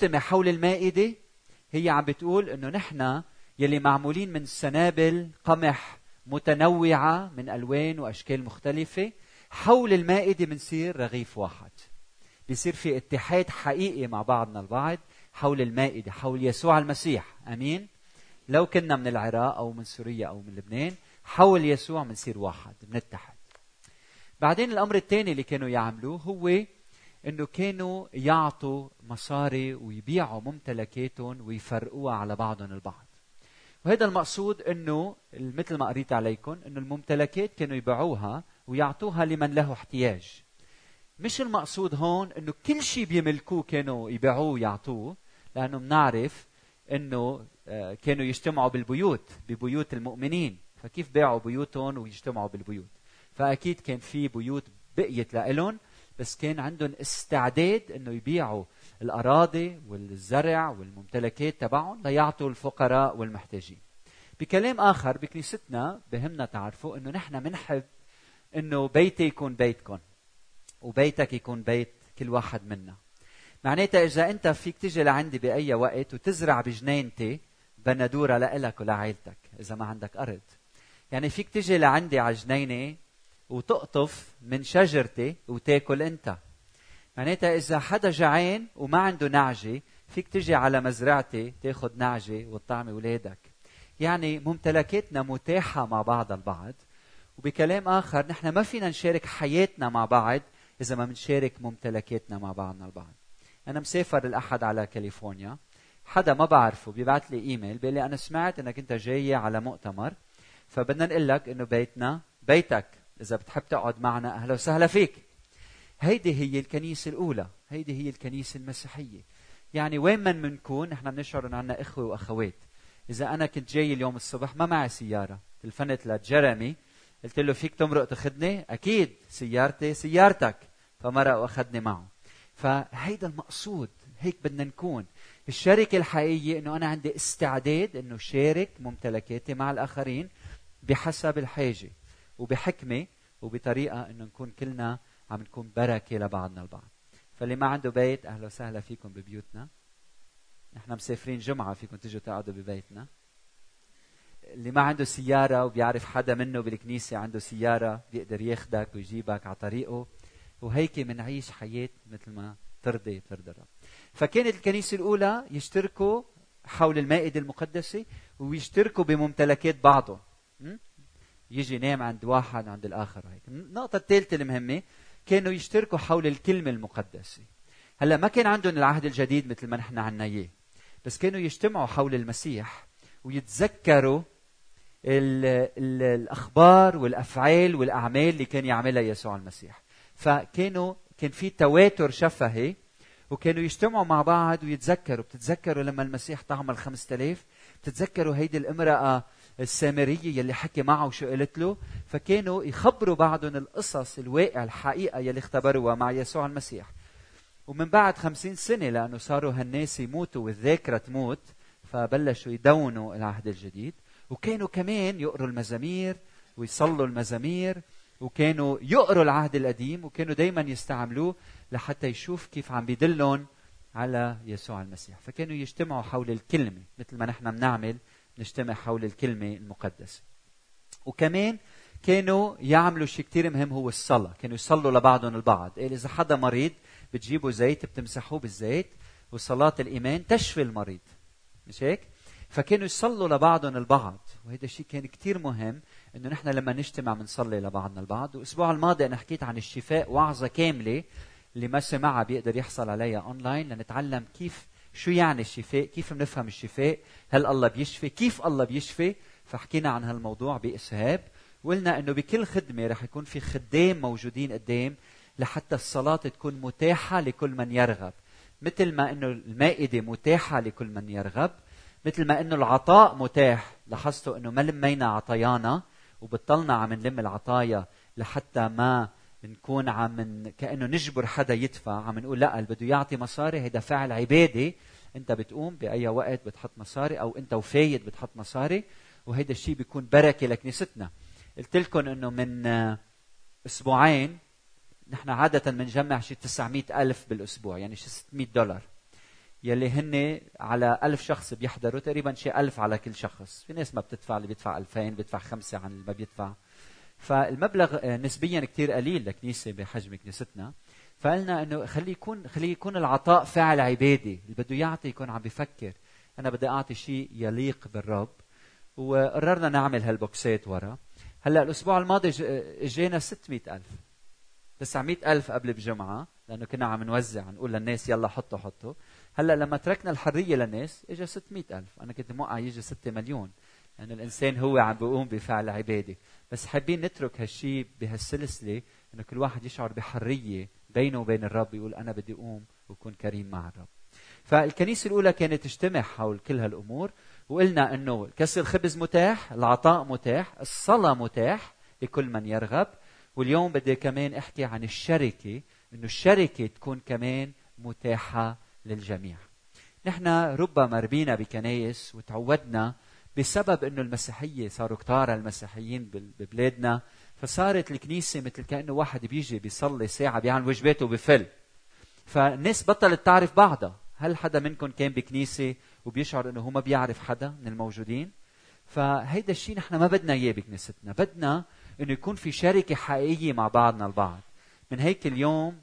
نجتمع حول المائدة هي عم بتقول إنه نحن يلي معمولين من سنابل قمح متنوعة من ألوان وأشكال مختلفة حول المائدة بنصير رغيف واحد. بيصير في اتحاد حقيقي مع بعضنا البعض حول المائدة حول يسوع المسيح. أمين؟ لو كنا من العراق أو من سوريا أو من لبنان حول يسوع بنصير واحد بنتحد. بعدين الأمر الثاني اللي كانوا يعملوه هو إنه كانوا يعطوا مصاري ويبيعوا ممتلكاتهم ويفرقوها على بعضهم البعض. وهذا المقصود إنه مثل ما قريت عليكم إنه الممتلكات كانوا يبيعوها ويعطوها لمن له احتياج. مش المقصود هون إنه كل شيء بيملكوه كانوا يبيعوه ويعطوه لأنه بنعرف إنه آه، كانوا يجتمعوا بالبيوت ببيوت المؤمنين. فكيف باعوا بيوتهم ويجتمعوا بالبيوت؟ فأكيد كان في بيوت بقيت لهم بس كان عندهم استعداد إنه يبيعوا الأراضي والزرع والممتلكات تبعهم ليعطوا الفقراء والمحتاجين. بكلام آخر بكنيستنا بهمنا تعرفوا إنه نحن بنحب إنه بيتي يكون بيتكم وبيتك يكون بيت كل واحد منا. معناتها إذا أنت فيك تجي لعندي بأي وقت وتزرع بجنينتي بندورة لإلك ولعائلتك إذا ما عندك أرض. يعني فيك تجي لعندي على جنينه وتقطف من شجرتي وتاكل انت. معناتها إذا حدا جعان وما عنده نعجه فيك تجي على مزرعتي تاخذ نعجه وتطعمي أولادك. يعني ممتلكاتنا متاحة مع بعض البعض. وبكلام آخر نحن ما فينا نشارك حياتنا مع بعض إذا ما بنشارك ممتلكاتنا مع بعضنا البعض. أنا مسافر الأحد على كاليفورنيا. حدا ما بعرفه بيبعث لي إيميل بيقول لي أنا سمعت إنك أنت جاي على مؤتمر فبدنا نقول لك إنه بيتنا بيتك. إذا بتحب تقعد معنا أهلا وسهلا فيك. هيدي هي الكنيسة الأولى هيدي هي الكنيسة المسيحية. يعني وين من بنكون نحن بنشعر ان عندنا إخوة وأخوات. إذا أنا كنت جاي اليوم الصبح ما معي سيارة. تلفنت لجيرمي قلت له فيك تمرق تاخذني أكيد سيارتي سيارتك. فمرق واخذني معه. فهيدا المقصود هيك بدنا نكون. الشركة الحقيقية إنه أنا عندي استعداد إنه شارك ممتلكاتي مع الآخرين بحسب الحاجة. وبحكمة وبطريقة إنه نكون كلنا عم نكون بركة لبعضنا البعض. فاللي ما عنده بيت أهلا وسهلا فيكم ببيوتنا. نحن مسافرين جمعة فيكم تجوا تقعدوا ببيتنا. اللي ما عنده سيارة وبيعرف حدا منه بالكنيسة عنده سيارة بيقدر ياخدك ويجيبك على طريقه. وهيك بنعيش حياة مثل ما ترضي ترضي الرب. فكانت الكنيسة الأولى يشتركوا حول المائدة المقدسة ويشتركوا بممتلكات بعضهم. يجي ينام عند واحد عند الآخر هيك. النقطه الثالثه المهمة كانوا يشتركوا حول الكلمة المقدسة. هلا ما كان عندهم العهد الجديد مثل ما نحن عنا إياه بس كانوا يجتمعوا حول المسيح ويتذكروا ال ال الأخبار والأفعال والأعمال اللي كان يعملها يسوع المسيح. فكانوا كان في تواتر شفهي وكانوا يجتمعوا مع بعض ويتذكروا. بتتذكروا لما المسيح طعم الخمسة آلاف؟ بتتذكروا هيدي الامرأة السامرية يلي حكي معه وشو قالت له فكانوا يخبروا بعضهم القصص الواقع الحقيقة يلي اختبروها مع يسوع المسيح. ومن بعد خمسين سنة لأنه صاروا هالناس يموتوا والذاكرة تموت فبلشوا يدونوا العهد الجديد. وكانوا كمان يقروا المزامير ويصلوا المزامير وكانوا يقروا العهد القديم وكانوا دايما يستعملوه لحتى يشوف كيف عم بيدلهم على يسوع المسيح. فكانوا يجتمعوا حول الكلمة مثل ما نحن بنعمل نجتمع حول الكلمة المقدسة. وكمان كانوا يعملوا شيء كتير مهم هو الصلاة. كانوا يصلوا لبعضهم البعض. قال إذا حدا مريض بتجيبوا زيت بتمسحوه بالزيت وصلاة الإيمان تشفي المريض. مش هيك؟ فكانوا يصلوا لبعضهم البعض. وهذا الشيء كان كتير مهم إنه نحن لما نجتمع بنصلي لبعضنا البعض. والأسبوع الماضي أنا حكيت عن الشفاء وعظة كاملة اللي ما سمعها بيقدر يحصل عليها أونلاين. لنتعلم كيف شو يعني الشفاء؟ كيف بنفهم الشفاء؟ هل الله بيشفي؟ كيف الله بيشفي؟ فحكينا عن هالموضوع بإسهاب. وقلنا إنه بكل خدمة رح يكون في خدام موجودين قدام لحتى الصلاة تكون متاحة لكل من يرغب. مثل ما إنه المائدة متاحة لكل من يرغب مثل ما إنه العطاء متاح. لاحظتوا إنه ما لمينا عطايانا وبطلنا عم نلم العطايا لحتى ما نكون عم كأنه نجبر حدا يدفع عم نقول لا اللي بده يعطي مصاري هيدا فعل عبادي. انت بتقوم بأي وقت بتحط مصاري أو انت وفايد بتحط مصاري وهيدا الشيء بيكون بركة لكنيستنا. قلت لكم إنه من أسبوعين نحن عادة بنجمع شيء 900 ألف بالأسبوع يعني شيء 600 دولار. يلي هن على ألف شخص بيحضروا تقريبا شيء ألف على كل شخص. في ناس ما بتدفع اللي بيدفع ألفين بيدفع خمسة عن اللي ما بيدفع. فالمبلغ آه، نسبيا كتير قليل لكنيسة بحجم كنيستنا. فقلنا إنه خليه يكون خليه يكون العطاء فعل عبادي اللي بده يعطي يكون عم بفكر. أنا بدي أعطي شيء يليق بالرب. وقررنا نعمل هالبوكسات ورا. هلأ الأسبوع الماضي إجينا 600 ألف. 900 ألف قبل بجمعة لأنه كنا عم نوزع نقول للناس يلا حطوا حطوا. هلأ لما تركنا الحرية للناس اجى 600 ألف. أنا كنت موقع يجي 6 مليون. لأنه الإنسان هو عم بيقوم بفعل عبادة. بس حابين نترك هالشيء بهالسلسلة إنه كل واحد يشعر بحرية بينه وبين الرب يقول أنا بدي أقوم وكون كريم مع الرب. فالكنيسة الأولى كانت تجتمع حول كل هالأمور وقلنا إنه كسر الخبز متاح العطاء متاح الصلاة متاح لكل من يرغب. واليوم بدي كمان أحكي عن الشركة إنه الشركة تكون كمان متاحة للجميع. نحن ربما ربينا بكنايس وتعودنا بسبب إنه المسيحية صاروا كتار المسيحيين ببلادنا فصارت الكنيسة مثل كأنه واحد بيجي بيصلي ساعة بيعمل واجباته وبفل. فالناس بطلت تعرف بعضها. هل حدا منكم كان بكنيسة وبيشعر إنه هو ما بيعرف حدا من الموجودين؟ فهيدا الشيء نحن ما بدنا إياه بكنيستنا. بدنا إنه يكون في شركة حقيقية مع بعضنا البعض. من هيك اليوم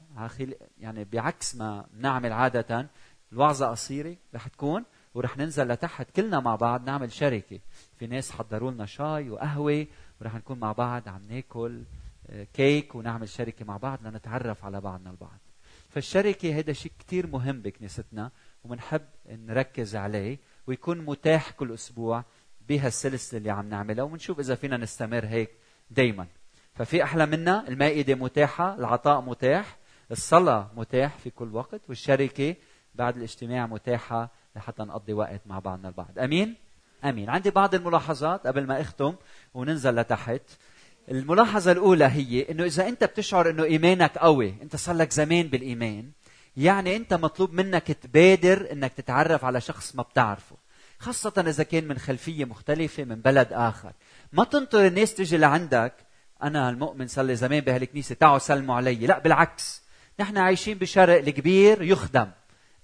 يعني بعكس ما نعمل عادة الوعظة قصيرة رح تكون ورح ننزل لتحت كلنا مع بعض نعمل شركة. في ناس حضروا لنا شاي وقهوة ورح نكون مع بعض عم ناكل آه، كيك ونعمل شركة مع بعض لنتعرف على بعضنا البعض. فالشركة هذا شيء كثير مهم بكنيستنا وبنحب نركز عليه ويكون متاح كل أسبوع بهالسلسلة اللي عم نعملها وبنشوف إذا فينا نستمر هيك دائما ففي أحلى منا المائدة متاحة العطاء متاح الصلاة متاح في كل وقت والشركة بعد الاجتماع متاحة لحتى نقضي وقت مع بعضنا البعض. أمين؟ أمين. عندي بعض الملاحظات قبل ما أختم وننزل لتحت. الملاحظة الأولى هي إنه إذا أنت بتشعر إنه إيمانك قوي، أنت صار لك زمان بالإيمان، يعني أنت مطلوب منك تبادر إنك تتعرف على شخص ما بتعرفه، خاصة إذا كان من خلفية مختلفة من بلد آخر، ما تنطر الناس تجي لعندك أنا المؤمن صار لي زمان بهالكنيسة تعوا سلموا علي، لا بالعكس، نحن عايشين بشرق الكبير يخدم،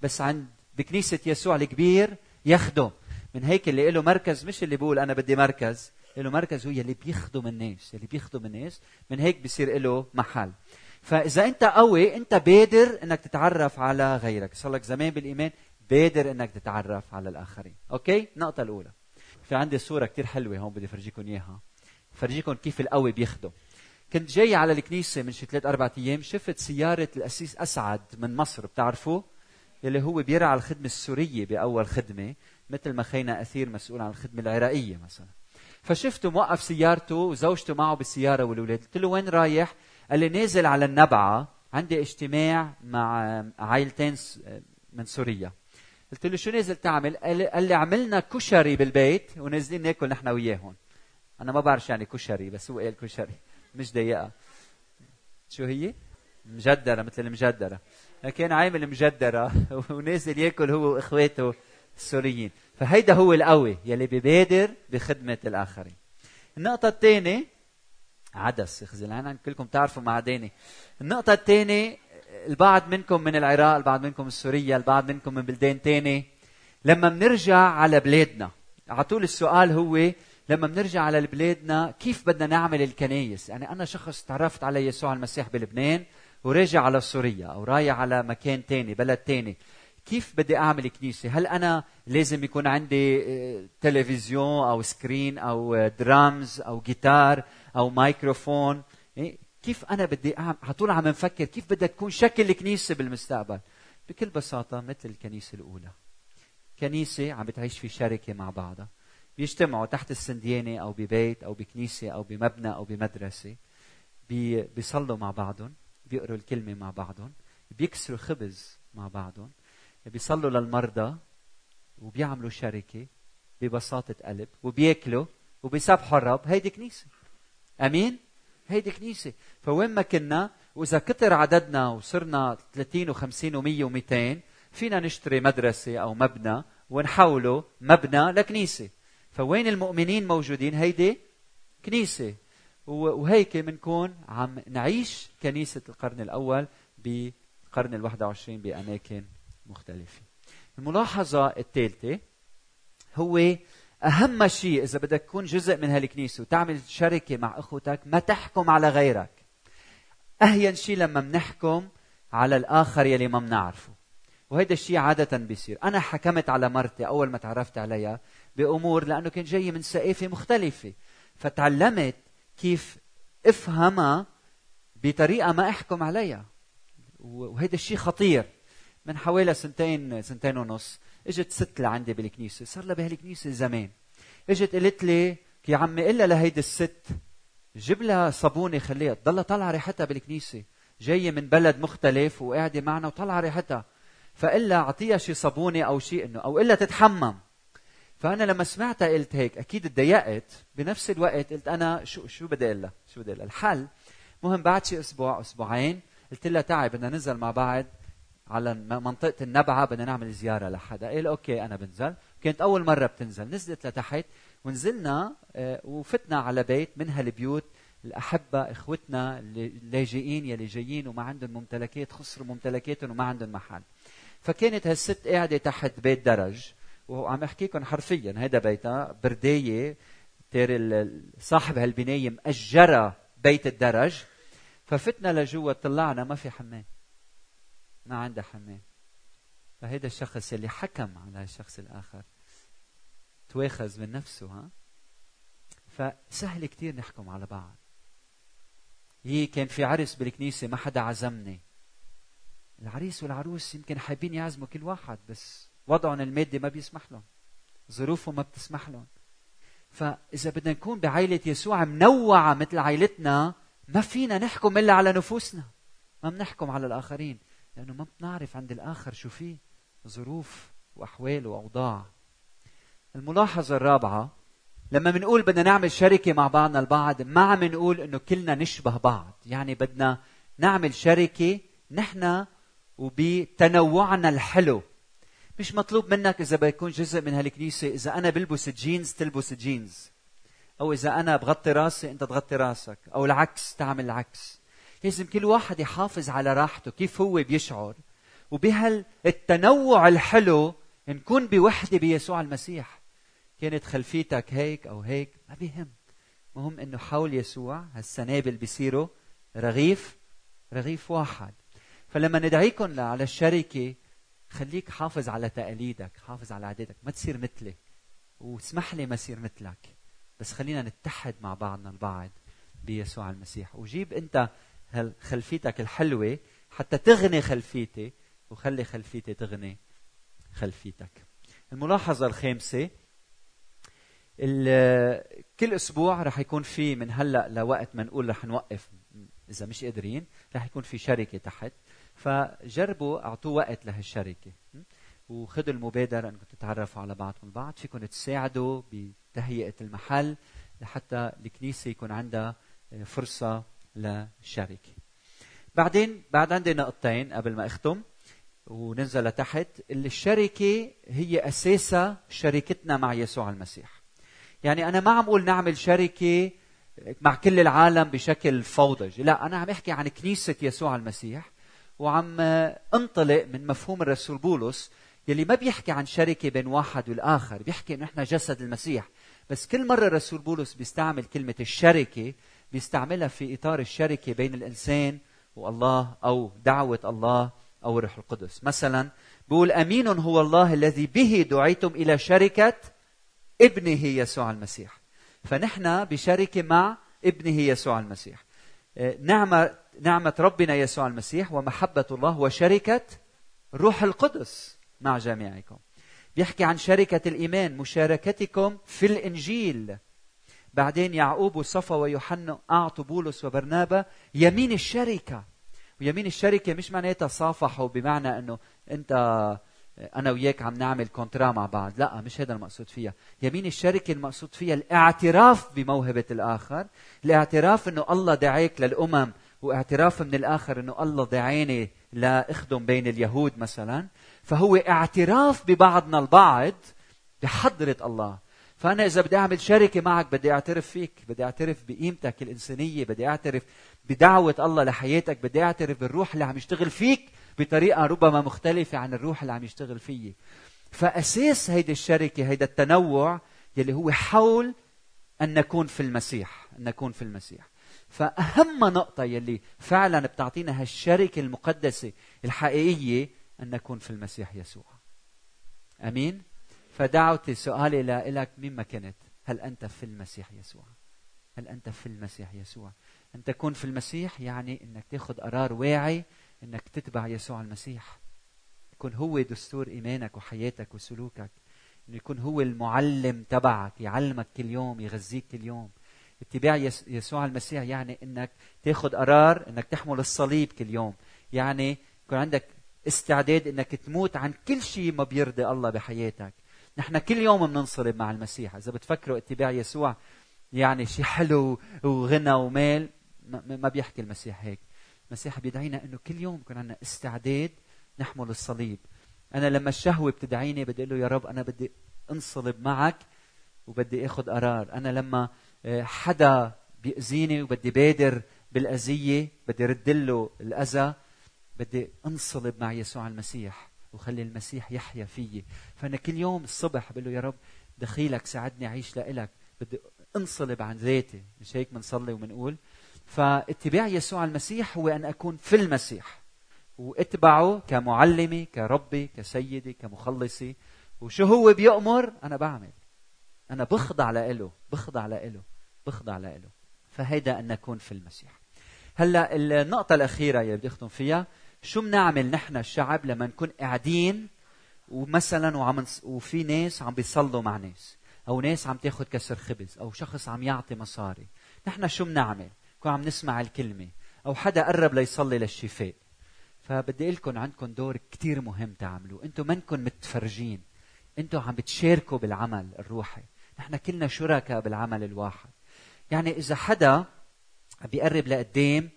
بس عند بكنيسة يسوع الكبير يخدم، من هيك اللي له مركز مش اللي بيقول أنا بدي مركز، له مركز هو يلي بيخدم الناس يلي بيخدم الناس. من هيك بصير له محل. فإذا أنت قوي أنت بادر إنك تتعرف على غيرك. صار لك زمان بالإيمان بادر إنك تتعرف على الآخرين. Okay؟ النقطه الأولى. في عندي صورة كتير حلوة هون بدي افرجيكم إياها. فرجيكم كيف القوي بيخدم. كنت جاي على الكنيسة من شي ثلاث أربع أيام شفت سيارة القسيس أسعد من مصر بتعرفوا؟ اللي هو بيرعى الخدمة السورية بأول خدمة مثل ما خينا أثير مسؤول عن الخدمة العراقية مثلا. فشفته موقف سيارته وزوجته معه بالسيارة والأولاد. قلت له وين رايح؟ قال لي نازل على النبعة عندي اجتماع مع عائلتين من سوريا. قلت له شو نازل تعمل؟ قال لي عملنا كشري بالبيت ونازلين ناكل نحن وياهم أنا ما بعرف يعني كشري بس هو قال كشري. مش ضيقه شو هي؟ مجدرة مثل المجدرة. كان عامل مجدرة ونازل ياكل هو وإخواته السوريين. فهيدا هو القوي يلي ببادر بخدمة الآخرين. النقطة الثانية عدس خزلان كلكم تعرفوا معداني النقطة الثانية البعض منكم من العراق البعض منكم من سوريا البعض منكم من بلدان تاني. لما بنرجع على بلادنا على طول السؤال هو لما بنرجع على بلادنا كيف بدنا نعمل الكنايس يعني أنا شخص تعرفت على يسوع المسيح بلبنان وراجع على سوريا أو رايح على مكان تاني بلد تاني كيف بدي أعمل كنيسة؟ هل أنا لازم يكون عندي آه، تلفزيون أو screen أو درامز أو جيتار أو مايكروفون؟ كيف أنا بدي أعمل على طول عم نفكر كيف بدها تكون شكل الكنيسة بالمستقبل؟ بكل بساطة مثل الكنيسة الأولى. كنيسة عم بتعيش في شركة مع بعضها. بيجتمعوا تحت السنديانه أو ببيت أو بكنيسة أو بمبنى أو بمدرسة. بي بيصلوا مع بعضهم، بيقروا الكلمة مع بعضهم، بيكسروا خبز مع بعضهم بيصلوا للمرضى وبيعملوا شركة ببساطة قلب وبياكلوا وبيسبحوا الرب هيدي كنيسة. أمين؟ هيدي كنيسة. فوين ما كنا وإذا كتر عددنا وصرنا 30 و50 و100 و200 فينا نشتري مدرسة أو مبنى ونحوله مبنى لكنيسة. فوين المؤمنين موجودين؟ هيدي كنيسة. وهيك بنكون عم نعيش كنيسة القرن الأول بالقرن ال 21 بأماكن مختلفة. الملاحظة الثالثة هو أهم شيء إذا بدك تكون جزء من هالكنيسة وتعمل شركة مع أخوتك ما تحكم على غيرك. أهين شيء لما بنحكم على الآخر يلي ما بنعرفه. وهيدا الشيء عادة بيصير. أنا حكمت على مرتي أول ما تعرفت عليها بأمور لأنه كان جاي من ثقافة مختلفة. فتعلمت كيف افهمها بطريقة ما احكم عليها. وهيدا الشيء خطير. من حوالي سنتين سنتين ونص اجت ست لعندي بالكنيسة. صار لها بهالكنيسة زمان. اجت قالت لي يا عمي إلا لهيدي الست جيب لها صابونه خليها تضلها طالعة ريحتها بالكنيسة. جاية من بلد مختلف وقاعدة معنا وطلع ريحتها. فإلا أعطيها شي صابونة أو شيء إنه أو إلا تتحمم. فأنا لما سمعتها قلت هيك أكيد تضايقت بنفس الوقت قلت أنا شو شو بدي أقول لها شو بدي أقول لها الحل مهم بعد شي أسبوع أسبوعين قلت لها تعي بدنا ننزل مع بعض على منطقة النبعة بدنا نعمل زيارة لحدا. قال أوكي أنا بنزل. كانت أول مرة بتنزل. نزلت لتحت ونزلنا آه، وفتنا على بيت من هالبيوت الأحبة إخوتنا اللاجئين يلي جايين وما عندهم ممتلكات خسروا ممتلكاتهم وما عندهم محل. فكانت هالست قاعدة تحت بيت درج. وعم احكيكم حرفيا هذا بيتها برداية تير صاحب هالبناية مأجرة بيت الدرج. ففتنا لجوا طلعنا ما في حمام. ما عندها حمام. فهذا الشخص اللي حكم على الشخص الآخر. تواخذ من نفسه ها؟ فسهل كتير نحكم على بعض. هي كان في عرس بالكنيسة ما حدا عزمني. العريس والعروس يمكن حابين يعزموا كل واحد بس وضعهم المادي ما بيسمح لهم. ظروفهم ما بتسمح لهم. فإذا بدنا نكون بعائلة يسوع منوعة مثل عائلتنا ما فينا نحكم إلا على نفوسنا. ما بنحكم على الآخرين لأنه ما بنعرف عند الآخر شو فيه ظروف وأحوال وأوضاع. الملاحظة الرابعة لما بنقول بدنا نعمل شركة مع بعضنا البعض ما عم نقول إنه كلنا نشبه بعض. يعني بدنا نعمل شركة نحن وبتنوعنا الحلو. مش مطلوب منك إذا بيكون جزء من هالكنيسة إذا أنا بلبس جينز تلبس جينز أو إذا أنا بغطي راسي أنت تغطي راسك. أو العكس تعمل العكس. لازم كل واحد يحافظ على راحته كيف هو بيشعر. وبهالتنوع الحلو نكون بوحدة بيسوع المسيح. كانت خلفيتك هيك أو هيك ما بيهم. مهم إنه حول يسوع هالسنابل بيصيروا رغيف رغيف واحد. فلما ندعيكم على الشركة خليك حافظ على تقاليدك حافظ على عاداتك ما تصير مثلي واسمح لي ما أصير مثلك بس خلينا نتحد مع بعضنا البعض بيسوع المسيح. وجيب أنت خلفيتك الحلوة حتى تغني خلفيتي وخلي خلفيتي تغني خلفيتك. الملاحظة الخامسة كل أسبوع رح يكون في من هلأ لوقت ما نقول رح نوقف إذا مش قادرين رح يكون في شركة تحت. فجربوا أعطوه وقت لهالشركة. وخذوا المبادرة انكم تتعرفوا على بعضكم البعض. فيكم تساعدوا بتهيئة المحل لحتى الكنيسة يكون عندها آه، فرصة للشركة. بعدين بعد عندي نقطتين قبل ما أختم وننزل لتحت. الشركة هي اساسها شركتنا مع يسوع المسيح. يعني أنا ما عم أقول نعمل شركة مع كل العالم بشكل فوضى. لا أنا عم أحكي عن كنيسة يسوع المسيح. وعم انطلق من مفهوم الرسول بولس يلي ما بيحكي عن شركة بين واحد والآخر بيحكي إنه إحنا جسد المسيح. بس كل مرة الرسول بولس بيستعمل كلمة الشركة بيستعملها في إطار الشركة بين الإنسان والله أو دعوة الله أو الروح القدس. مثلا بيقول أمين هو الله الذي به دعيتم إلى شركة ابنه يسوع المسيح. فنحن بشركة مع ابنه يسوع المسيح. آه، نعمة نعمة ربنا يسوع المسيح ومحبة الله وشركة روح القدس مع جميعكم. بيحكي عن شركة الإيمان مشاركتكم في الإنجيل. بعدين يعقوب وصفا ويوحنا أعطوا بولس وبرنابا يمين الشركة. ويمين الشركة مش معناتها صافحوا بمعنى أنه أنت أنا وياك عم نعمل كونترا مع بعض. لا مش هذا المقصود فيها. يمين الشركة المقصود فيها الاعتراف بموهبة الآخر الاعتراف إنه الله دعاك للأمم واعتراف من الآخر إنه الله دعاني لاخدم بين اليهود مثلا فهو اعتراف ببعضنا البعض بحضرة الله. فأنا إذا بدي أعمل شركة معك بدي أعترف فيك بدي أعترف بقيمتك الإنسانية بدي أعترف بدعوة الله لحياتك بدي أعترف بالروح اللي عم يشتغل فيك بطريقة ربما مختلفة عن الروح اللي عم يشتغل فيي. فأساس هيدي الشركة هيدا التنوع يلي هو حول أن نكون في المسيح أن نكون في المسيح. فأهم نقطة يلي فعلا بتعطينا هالشركة المقدسة الحقيقية أن نكون في المسيح يسوع. أمين؟ فدعوتي سؤالي لك مما كنت؟ هل أنت في المسيح يسوع؟ هل أنت في المسيح يسوع؟ أن تكون في المسيح يعني أنك تاخذ قرار واعي أنك تتبع يسوع المسيح. يكون هو دستور إيمانك وحياتك وسلوكك. إنه يكون هو المعلم تبعك يعلمك كل يوم يغذيك كل يوم. اتباع يسوع المسيح يعني إنك تاخذ قرار إنك تحمل الصليب كل يوم. يعني يكون عندك استعداد إنك تموت عن كل شيء ما بيرضي الله بحياتك. نحن كل يوم بننصلب مع المسيح. إذا بتفكروا اتباع يسوع يعني شيء حلو وغنى ومال ما بيحكي المسيح هيك. المسيح بيدعينا إنه كل يوم يكون عندنا استعداد نحمل الصليب. أنا لما الشهوة بتدعيني بدي أقول له يا رب أنا بدي أنصلب معك وبدي آخذ قرار. أنا لما حدا بيأذيني وبدي بادر بالأذية بدي رد له الأذى بدي انصلب مع يسوع المسيح وخلي المسيح يحيا فيي. فأنا كل يوم الصبح بقول له يا رب دخيلك ساعدني أعيش لإلك. بدي انصلب عن ذاتي. مش هيك بنصلي وبنقول؟ فاتباع يسوع المسيح هو أن أكون في المسيح واتبعه كمعلمي كربي كسيدي كمخلصي. وشو هو بيأمر؟ أنا بعمل. أنا بخضع لإله بخضع لإله. بخضع لإله. فهيدا أن نكون في المسيح. هلأ النقطة الأخيرة اللي بدي أختم فيها شو بنعمل نحن الشعب لما نكون قاعدين ومثلا وعم وفي ناس عم بيصلوا مع ناس أو ناس عم تاخذ كسر خبز أو شخص عم يعطي مصاري. نحن شو بنعمل نكون عم نسمع الكلمة أو حدا قرب ليصلي للشفاء. فبدي أقول لكم عندكم دور كثير مهم تعملوه. أنتم منكم متفرجين. أنتم عم بتشاركوا بالعمل الروحي. نحن كلنا شركاء بالعمل الواحد. يعني إذا حدا بيقرب لقدام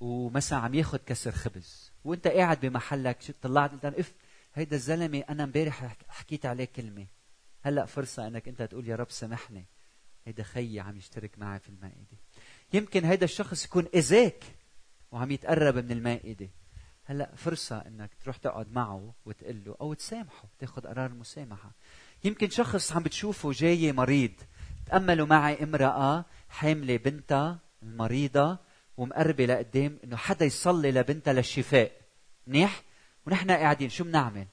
ومثلا عم ياخذ كسر خبز وإنت قاعد بمحلك طلعت؟ قلت إف هيدا الزلمة أنا امبارح حكيت عليه كلمة. هلأ فرصة إنك أنت تقول يا رب سامحني هيدا خيي عم يشترك معي في المائدة. يمكن هيدا الشخص يكون إذاك وعم يتقرب من المائدة. هلأ فرصة إنك تروح تقعد معه وتقول له أو تسامحه تاخذ قرار المسامحه يمكن شخص عم بتشوفه جاي مريض تاملوا معي امرأة حاملة بنتها المريضه ومقربة لقدام إنه حدا يصلي لبنتها للشفاء. منيح؟ ونحن قاعدين شو بنعمل؟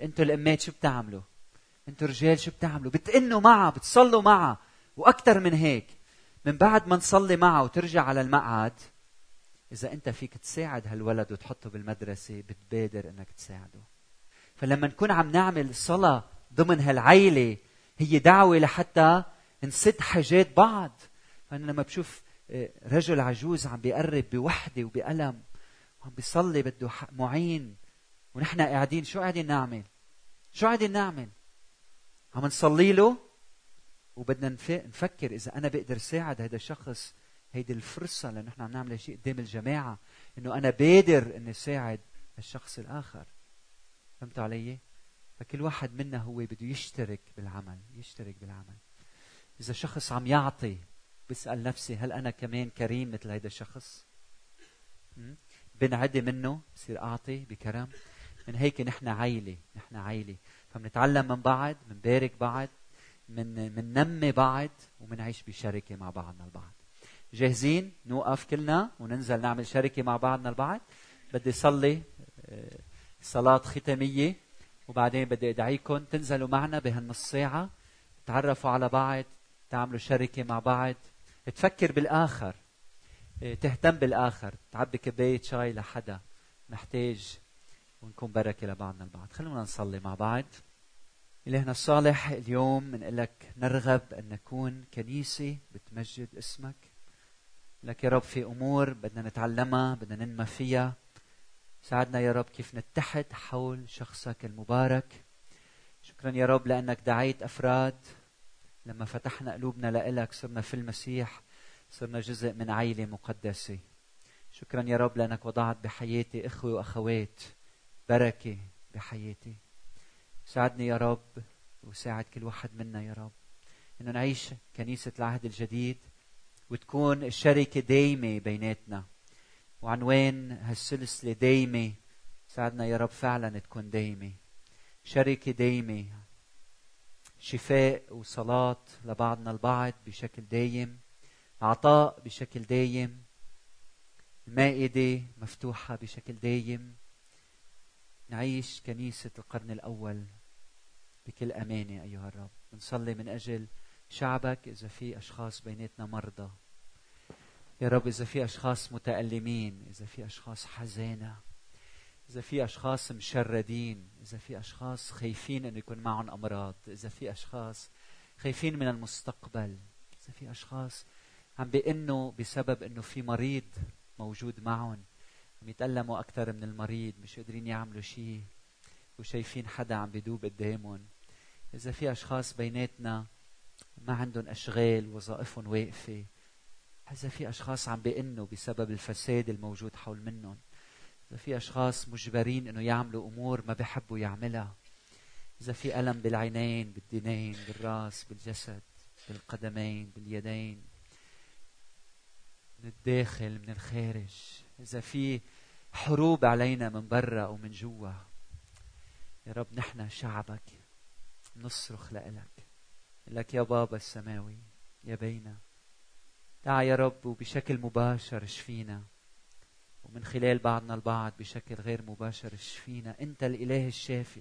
أنتوا الأمات شو بتعملوا؟ أنتوا رجال شو بتعملوا؟ بتئنوا معها بتصلوا معها وأكثر من هيك. من بعد ما نصلي معها وترجع على المقعد إذا أنت فيك تساعد هالولد وتحطه بالمدرسة بتبادر إنك تساعده. فلما نكون عم نعمل صلاة ضمن هالعيلة هي دعوة لحتى نسد حاجات بعض فأنا لما بشوف آه، رجل عجوز عم بيقرب بوحدة وبألم وعم بيصلي بده معين ونحن قاعدين شو قاعدين نعمل؟ شو قاعدين نعمل؟ عم نصلي له وبدنا نفكر إذا أنا بقدر ساعد هذا الشخص هيدي الفرصة لأنه نحن عم نعمل شيء قدام الجماعة إنه أنا بادر إني ساعد الشخص الآخر فهمتوا علي؟ فكل واحد منا هو بده يشترك بالعمل يشترك بالعمل. إذا شخص عم يعطي بسأل نفسي هل أنا كمان كريم مثل هيدا الشخص؟ بنعدي منه بصير أعطي بكرم. من هيك نحن عيلة نحن عيلة. فبنتعلم من بعض بنبارك بعض من مننمي بعض ومنعيش بشركة مع بعضنا البعض. جاهزين؟ نوقف كلنا وننزل نعمل شركة مع بعضنا البعض. بدي صلي آه، صلاة ختامية. وبعدين بدي أدعيكم تنزلوا معنا بهالنص ساعة تعرفوا على بعض تعملوا شركة مع بعض. تفكر بالآخر آه، تهتم بالآخر تعبي كباية شاي لحدا محتاج ونكون بركة لبعضنا البعض. خلونا نصلي مع بعض. إلهنا الصالح اليوم بنقول لك نرغب أن نكون كنيسة بتمجد اسمك. لك يا رب في أمور بدنا نتعلمها بدنا ننمى فيها. ساعدنا يا رب كيف نتحد حول شخصك المبارك. شكرا يا رب لأنك دعيت أفراد. لما فتحنا قلوبنا لإلك صرنا في المسيح صرنا جزء من عيلة مقدسة. شكرا يا رب لأنك وضعت بحياتي إخوة وأخوات بركة بحياتي. ساعدني يا رب وساعد كل واحد منا يا رب. إنه نعيش كنيسة العهد الجديد وتكون الشركة دايمة بيناتنا. وعنوان هالسلسلة دايمة ساعدنا يا رب فعلا تكون دايمة شركة دايمة شفاء وصلاة لبعضنا البعض بشكل دايم. عطاء بشكل دايم. المائدة مفتوحة بشكل دايم. نعيش كنيسة القرن الأول بكل أمانة أيها الرب. بنصلي من أجل شعبك إذا في أشخاص بيناتنا مرضى. يا رب إذا في أشخاص متألمين إذا في أشخاص حزانة إذا في أشخاص مشردين إذا في أشخاص خايفين أنه يكون معهم أمراض إذا في أشخاص خايفين من المستقبل إذا في أشخاص عم بيئنوا بسبب أنه في مريض موجود معهم عم يتألموا أكثر من المريض مش قادرين يعملوا شيء وشايفين حدا عم بيدوب قدامهم. إذا في أشخاص بيناتنا ما عندهم أشغال وظائفهم واقفة إذا في أشخاص عم بيئنوا بسبب الفساد الموجود حول منهم. إذا في أشخاص مجبرين إنه يعملوا أمور ما بحبوا يعملها. إذا في ألم بالعينين بالدينين بالرأس بالجسد بالقدمين باليدين. من الداخل من الخارج. إذا في حروب علينا من برا أو من جوا. يا رب نحن شعبك نصرخ لإلك. لك يا بابا السماوي يا بينا. تعا يا رب وبشكل مباشر اشفينا ومن خلال بعضنا البعض بشكل غير مباشر اشفينا انت الإله الشافي.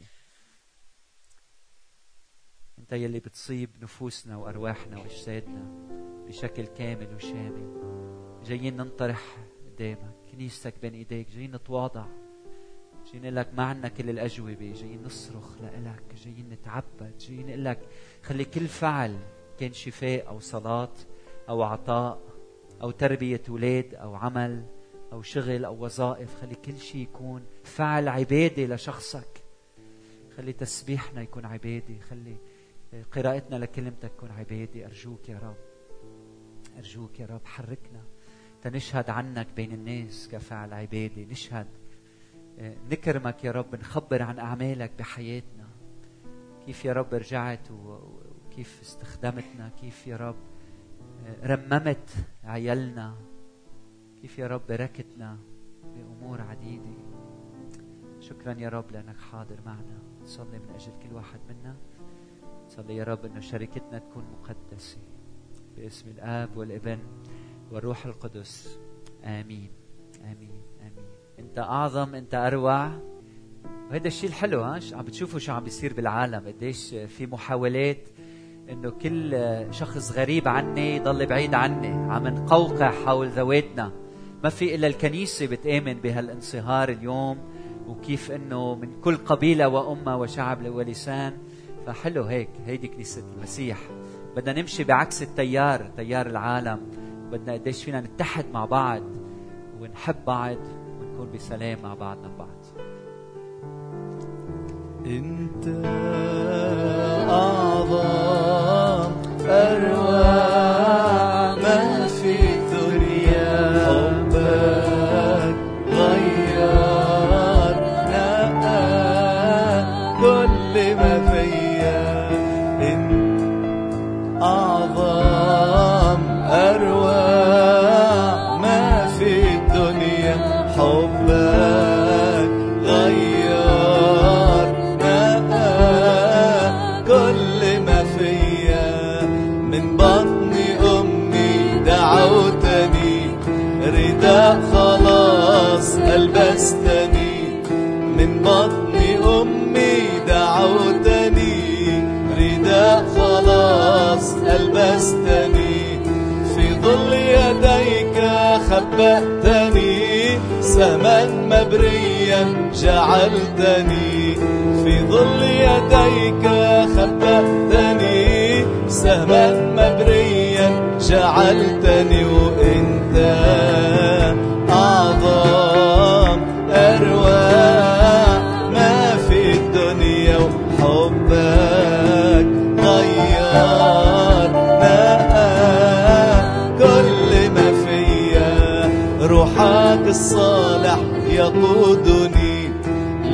انت يلي بتصيب نفوسنا وأرواحنا وأجسادنا بشكل كامل وشامل. جايين ننطرح قدامك. كنيستك بين إيديك. جايين نتواضع. جايين نقول لك ما عنا كل الأجوبة. جايين نصرخ لك جايين نتعبد. جايين نقول لك خلي كل فعل كان شفاء أو صلاة أو عطاء أو تربية أولاد أو عمل أو شغل أو وظائف. خلي كل شيء يكون فعل عبادة لشخصك. خلي تسبيحنا يكون عبادة. خلي قراءتنا لكلمتك تكون عبادة. أرجوك يا رب. أرجوك يا رب. حركنا. تنشهد عنك بين الناس كفعل عبادة. نشهد نكرمك يا رب. نخبر عن أعمالك بحياتنا. كيف يا رب رجعت وكيف استخدمتنا. كيف يا رب رممت عيالنا. كيف يا رب باركتنا بأمور عديدة. شكرا يا رب لأنك حاضر معنا. نصلي من أجل كل واحد منا. نصلي يا رب أنه شركتنا تكون مقدسة. باسم الآب والابن والروح القدس. آمين. آمين. آمين. أنت أعظم أنت أروع. وهذا الشيء الحلو ها؟ عم بتشوفوا شو عم بيصير بالعالم. قديش في محاولات إنه كل شخص غريب عني يضل بعيد عني عم نقوقع حول ذواتنا. ما في إلا الكنيسة بتآمن بهالانصهار اليوم وكيف إنه من كل قبيلة وأمة وشعب ولسان فحلو هيك هيدي كنيسة المسيح. بدنا نمشي بعكس التيار تيار العالم. بدنا قديش فينا نتحد مع بعض ونحب بعض ونكون بسلام مع بعضنا البعض إنت ألبستني في ظل يديك خبأتني سما مبريا جعلتني في ظل يديك خبأتني سما مبريا جعلتني وإنت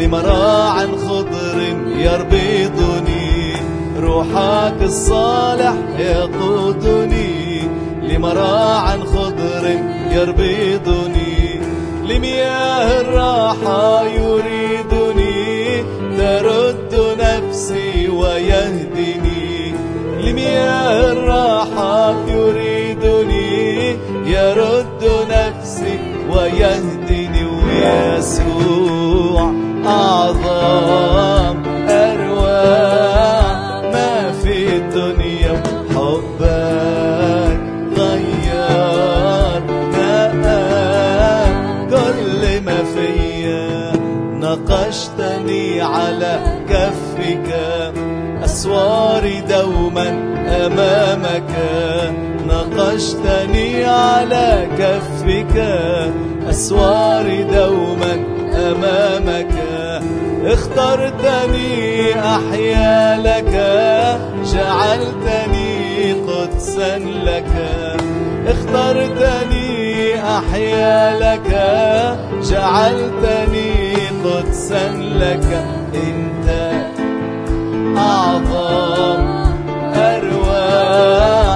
لمراع خضر يربضني روحك الصالح يقودني. لمراع خضر يربضني لمياه أمامك نقشتني على كفك. أسواري دوما أمامك اخترتني أحيا لك جعلتني قدسا لك. اخترتني أحيا لك جعلتني قدسا لك. إنت أعظم أروع